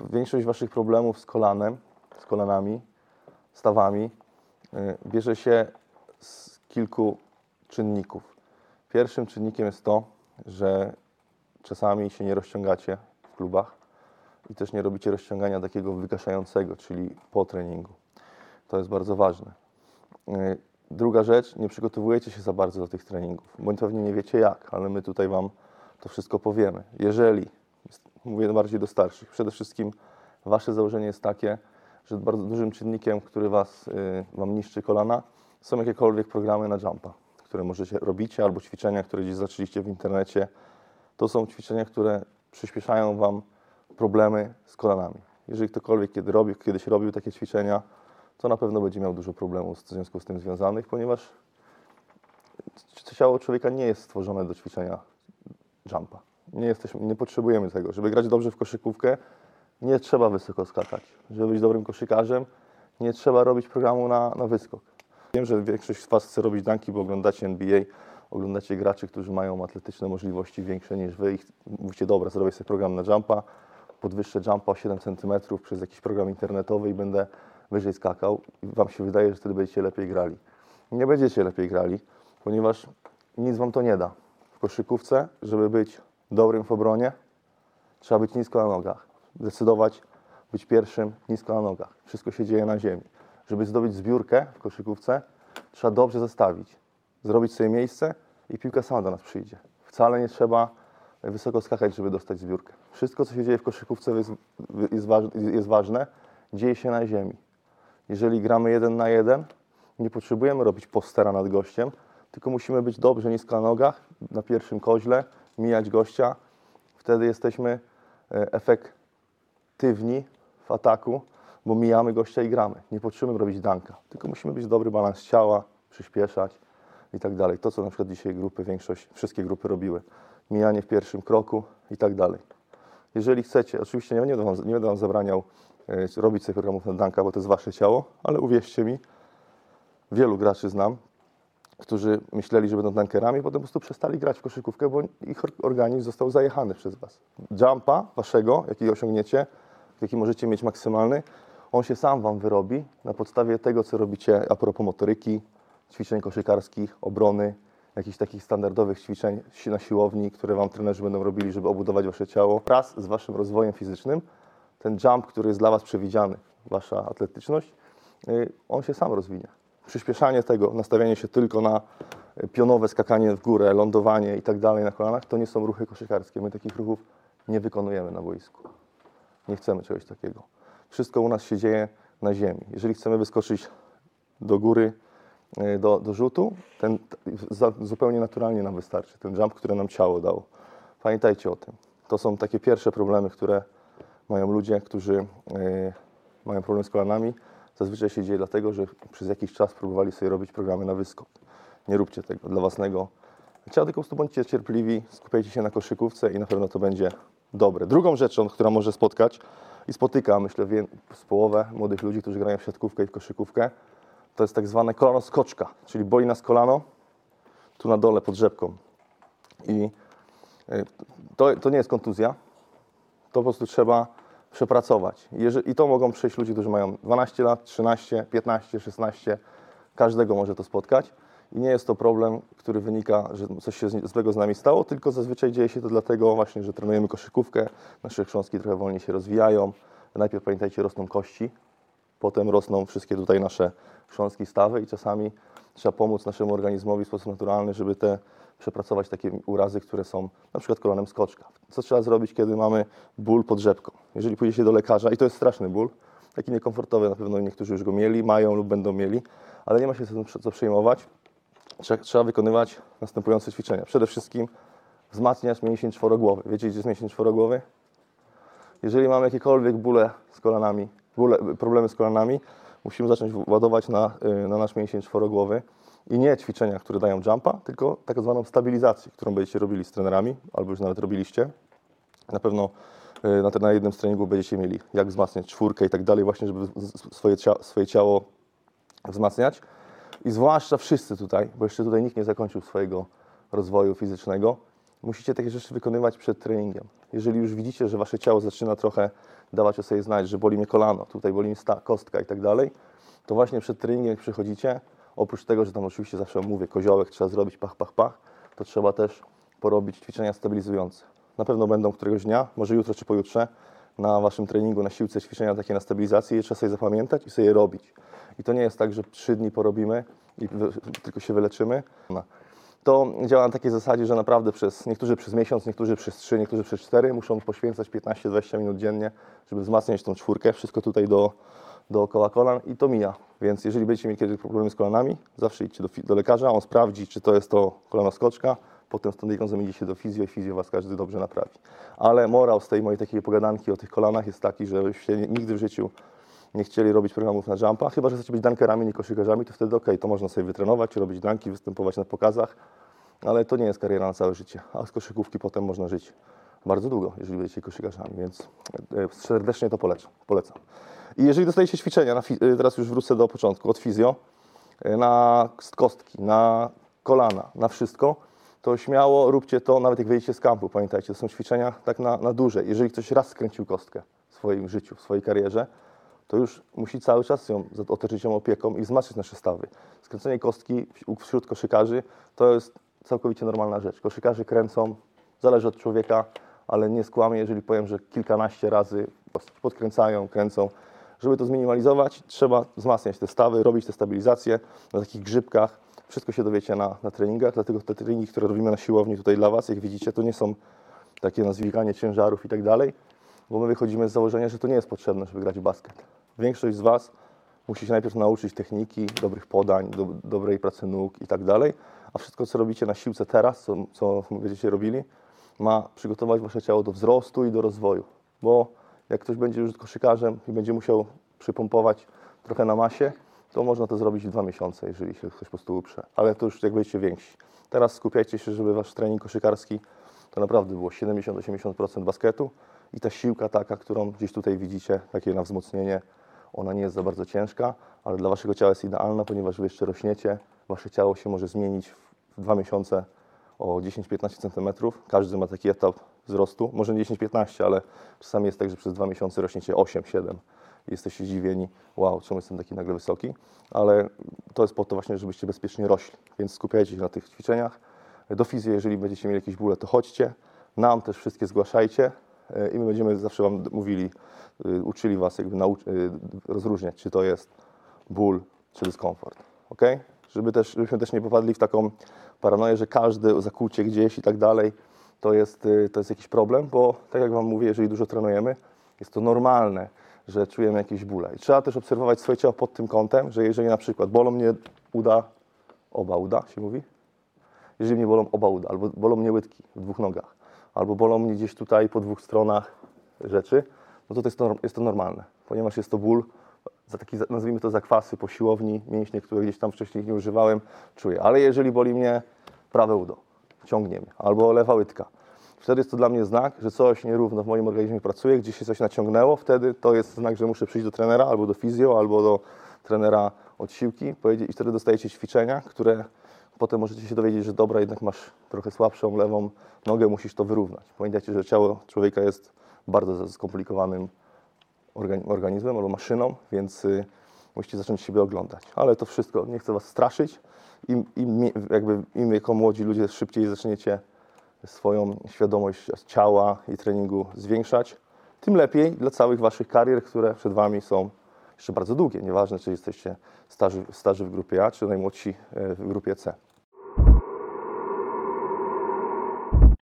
większość waszych problemów z kolanem, z kolanami, stawami y, bierze się z kilku czynników. Pierwszym czynnikiem jest to, że czasami się nie rozciągacie w klubach i też nie robicie rozciągania takiego wygaszającego, czyli po treningu. To jest bardzo ważne. Y, Druga rzecz, nie przygotowujecie się za bardzo do tych treningów, bądź pewnie nie wiecie jak, ale my tutaj Wam to wszystko powiemy. Jeżeli, mówię bardziej do starszych, przede wszystkim Wasze założenie jest takie, że bardzo dużym czynnikiem, który was, y, Wam niszczy kolana, są jakiekolwiek programy na jumpa, które możecie robicie, albo ćwiczenia, które gdzieś zaczęliście w internecie. To są ćwiczenia, które przyspieszają Wam problemy z kolanami. Jeżeli ktokolwiek kiedy robił, kiedyś robił takie ćwiczenia, to na pewno będzie miał dużo problemów w związku z tym związanych, ponieważ ciało człowieka nie jest stworzone do ćwiczenia jumpa. Nie, jesteśmy, nie potrzebujemy tego. Żeby grać dobrze w koszykówkę, nie trzeba wysoko skakać. Żeby być dobrym koszykarzem, nie trzeba robić programu na, na wyskok. Wiem, że większość z Was chce robić danki, bo oglądacie NBA, oglądacie graczy, którzy mają atletyczne możliwości większe niż Wy i mówicie, dobra, zrobię sobie program na jumpa, podwyższę jumpa o 7 cm przez jakiś program internetowy i będę wyżej skakał i Wam się wydaje, że wtedy będziecie lepiej grali. Nie będziecie lepiej grali, ponieważ nic Wam to nie da. W koszykówce, żeby być dobrym w obronie, trzeba być nisko na nogach. Decydować, być pierwszym nisko na nogach. Wszystko się dzieje na ziemi. Żeby zdobyć zbiórkę w koszykówce, trzeba dobrze zastawić. Zrobić sobie miejsce i piłka sama do nas przyjdzie. Wcale nie trzeba wysoko skakać, żeby dostać zbiórkę. Wszystko, co się dzieje w koszykówce jest, jest ważne, dzieje się na ziemi. Jeżeli gramy jeden na jeden, nie potrzebujemy robić postera nad gościem, tylko musimy być dobrze nisko na nogach, na pierwszym koźle, mijać gościa. Wtedy jesteśmy e, efektywni w ataku, bo mijamy gościa i gramy. Nie potrzebujemy robić danka, tylko musimy być dobry balans ciała, przyspieszać i tak dalej. To, co na przykład dzisiaj grupy, większość, wszystkie grupy robiły. Mijanie w pierwszym kroku i tak dalej. Jeżeli chcecie, oczywiście nie będę wam, nie będę wam zabraniał e, robić sobie programów na danka, bo to jest wasze ciało, ale uwierzcie mi, wielu graczy znam, którzy myśleli, że będą dankerami, potem po prostu przestali grać w koszykówkę, bo ich or- organizm został zajechany przez was. Jumpa waszego, jaki osiągniecie, jaki możecie mieć maksymalny, on się sam wam wyrobi na podstawie tego, co robicie a propos motoryki, ćwiczeń koszykarskich, obrony, jakichś takich standardowych ćwiczeń na siłowni, które wam trenerzy będą robili, żeby obudować wasze ciało. Wraz z waszym rozwojem fizycznym, ten jump, który jest dla was przewidziany, wasza atletyczność, y, on się sam rozwinie. Przyspieszanie tego, nastawianie się tylko na y, pionowe skakanie w górę, lądowanie i tak dalej na kolanach, to nie są ruchy koszykarskie. My takich ruchów nie wykonujemy na boisku. Nie chcemy czegoś takiego. Wszystko u nas się dzieje na ziemi. Jeżeli chcemy wyskoczyć do góry, y, do, do rzutu, ten za, zupełnie naturalnie nam wystarczy. Ten jump, który nam ciało dało. Pamiętajcie o tym. To są takie pierwsze problemy, które mają ludzie, którzy y, mają problem z kolanami. Zazwyczaj się dzieje dlatego, że przez jakiś czas próbowali sobie robić programy na wyskok. Nie róbcie tego dla własnego ciała, tylko po bądźcie cierpliwi, skupiajcie się na koszykówce i na pewno to będzie dobre. Drugą rzeczą, która może spotkać i spotyka, myślę, z połowę młodych ludzi, którzy grają w siatkówkę i w koszykówkę, to jest tak zwane kolano skoczka, czyli boli nas kolano tu na dole pod rzepką. I y, to, to nie jest kontuzja, to po prostu trzeba przepracować. I to mogą przyjść ludzie, którzy mają 12 lat, 13, 15, 16. Każdego może to spotkać. I nie jest to problem, który wynika, że coś się złego z nami stało, tylko zazwyczaj dzieje się to dlatego właśnie, że trenujemy koszykówkę, nasze chrząstki trochę wolniej się rozwijają. Najpierw pamiętajcie, rosną kości, potem rosną wszystkie tutaj nasze chrząstki, stawy i czasami trzeba pomóc naszemu organizmowi w sposób naturalny, żeby te przepracować takie urazy, które są na przykład kolanem skoczka. Co trzeba zrobić, kiedy mamy ból pod rzepką? Jeżeli pójdziecie do lekarza, i to jest straszny ból, taki niekomfortowy, na pewno niektórzy już go mieli, mają lub będą mieli, ale nie ma się co, przejmować. Trze- Trzeba wykonywać następujące ćwiczenia. Przede wszystkim wzmacniać mięsień czworogłowy. Wiecie, gdzie jest mięsień czworogłowy? Jeżeli mamy jakiekolwiek bóle z kolanami, bóle, problemy z kolanami, musimy zacząć ładować na, y, na nasz mięsień czworogłowy i nie ćwiczenia, które dają jumpa, tylko tak zwaną stabilizację, którą będziecie robili z trenerami, albo już nawet robiliście. Na pewno y, na, te, na jednym z będziecie mieli, jak wzmacniać czwórkę i tak dalej, właśnie, żeby swoje, swoje ciało wzmacniać. I zwłaszcza wszyscy tutaj, bo jeszcze tutaj nikt nie zakończył swojego rozwoju fizycznego, musicie takie rzeczy wykonywać przed treningiem. Jeżeli już widzicie, że wasze ciało zaczyna trochę dawać o sobie znać, że boli mnie kolano, tutaj boli sta- kostka i tak dalej, to właśnie przed treningiem, jak przychodzicie, oprócz tego, że tam oczywiście zawsze mówię, koziołek trzeba zrobić, pach, pach, pach, to trzeba też porobić ćwiczenia stabilizujące. Na pewno będą któregoś dnia, może jutro czy pojutrze, na waszym treningu, na siłce ćwiczenia takie na stabilizację, je trzeba sobie zapamiętać i sobie je robić. I to nie jest tak, że trzy dni porobimy i tylko się wyleczymy. To działa na takiej zasadzie, że naprawdę przez, niektórzy przez miesiąc, niektórzy przez trzy, niektórzy przez cztery muszą poświęcać 15-20 minut dziennie, żeby wzmacniać tą czwórkę, wszystko tutaj do, dookoła kolan i to mija. Więc jeżeli będziecie mieli kiedyś problemy z kolanami, zawsze idźcie do, do lekarza, on sprawdzi, czy to jest to kolano skoczka, potem z tą diagnozą idziecie do fizjo i fizjo was każdy dobrze naprawi. Ale morał z tej mojej takiej pogadanki o tych kolanach jest taki, żebyście nigdy w życiu nie chcieli robić programów na jumpa, chyba że chcecie być dunkerami, nie koszykarzami, to wtedy okej, to można sobie wytrenować, robić dunki, występować na pokazach, ale to nie jest kariera na całe życie, a z koszykówki potem można żyć bardzo długo, jeżeli będziecie koszykarzami, więc e, serdecznie to polecam. polecam. I jeżeli dostajecie ćwiczenia, e, teraz już wrócę do początku, od fizjo, e, na kostki, na kolana, na wszystko, to śmiało róbcie to, nawet jak wyjdziecie z kampu, pamiętajcie, to są ćwiczenia tak na, na dłużej. Jeżeli ktoś raz skręcił kostkę w swoim życiu, w swojej karierze, to już musi cały czas ją otoczyć ją opieką i wzmacniać nasze stawy. Skręcenie kostki wśród koszykarzy to jest całkowicie normalna rzecz. Koszykarze kręcą, zależy od człowieka, ale nie skłamię, jeżeli powiem, że kilkanaście razy podkręcają, kręcą. Żeby to zminimalizować, trzeba wzmacniać te stawy, robić te stabilizacje na takich grzybkach. Wszystko się dowiecie na, na treningach, dlatego te treningi, które robimy na siłowni tutaj dla Was, jak widzicie, to nie są takie na dźwiganie ciężarów i tak dalej, bo my wychodzimy z założenia, że to nie jest potrzebne, żeby grać w basket. Większość z Was musi się najpierw nauczyć techniki, dobrych podań, do, dobrej pracy nóg i tak dalej, a wszystko, co robicie na siłce teraz, co, co będziecie robili, ma przygotować Wasze ciało do wzrostu i do rozwoju, bo jak ktoś będzie już koszykarzem i będzie musiał przypompować trochę na masie, to można to zrobić w dwa miesiące, jeżeli się ktoś po prostu uprze, ale to już jak będziecie więksi. Teraz skupiajcie się, żeby Wasz trening koszykarski to naprawdę było 70-80% basketu i ta siłka taka, którą gdzieś tutaj widzicie, takie na wzmocnienie, ona nie jest za bardzo ciężka, ale dla Waszego ciała jest idealna, ponieważ Wy jeszcze rośniecie, Wasze ciało się może zmienić w- dwa miesiące o 10-15 cm. Każdy ma taki etap wzrostu, może nie 10-15, ale czasami jest tak, że przez dwa miesiące rośniecie 8-7 i jesteście zdziwieni, wow, czemu jestem taki nagle wysoki, ale to jest po to właśnie, żebyście bezpiecznie rośli, więc skupiajcie się na tych ćwiczeniach. Do fizji, jeżeli będziecie mieli jakieś bóle, to chodźcie, nam też wszystkie zgłaszajcie i my będziemy zawsze Wam mówili, y, uczyli Was jakby y, rozróżniać, czy to jest ból, czy dyskomfort, ok? Żeby też, żebyśmy też nie popadli w taką paranoję, że każde zakłucie gdzieś i tak dalej, to jest, y, to jest jakiś problem, bo tak jak Wam mówię, jeżeli dużo trenujemy, jest to normalne, że czujemy jakieś bóle. I trzeba też obserwować swoje ciało pod tym kątem, że jeżeli na przykład bolą mnie uda, oba uda się mówi, jeżeli mnie bolą oba uda, albo bolą mnie łydki w dwóch nogach, albo bolą mnie gdzieś tutaj po dwóch stronach rzeczy, no to, to jest, to jest to normalne, ponieważ jest to ból, za taki, nazwijmy to zakwasy po siłowni, mięśnie, które gdzieś tam wcześniej nie używałem, czuję. Ale jeżeli boli mnie prawe udo, ciągnie mnie, albo lewa łydka, wtedy jest to dla mnie znak, że coś nierówno w moim organizmie pracuje, gdzieś się coś naciągnęło, wtedy to jest znak, że muszę przyjść do trenera, albo do fizjo, albo do trenera od siłki i wtedy dostajecie ćwiczenia, które potem możecie się dowiedzieć, że dobra, jednak masz trochę słabszą lewą nogę, musisz to wyrównać. Pamiętajcie, że ciało człowieka jest bardzo skomplikowanym organi- organizmem albo maszyną, więc y, musicie zacząć siebie oglądać. Ale to wszystko, nie chcę Was straszyć. Im, im, jakby, im jako młodzi ludzie szybciej zaczniecie swoją świadomość ciała i treningu zwiększać, tym lepiej dla całych Waszych karier, które przed Wami są jeszcze bardzo długie. Nieważne, czy jesteście starzy, starzy w grupie A, czy najmłodsi e, w grupie C.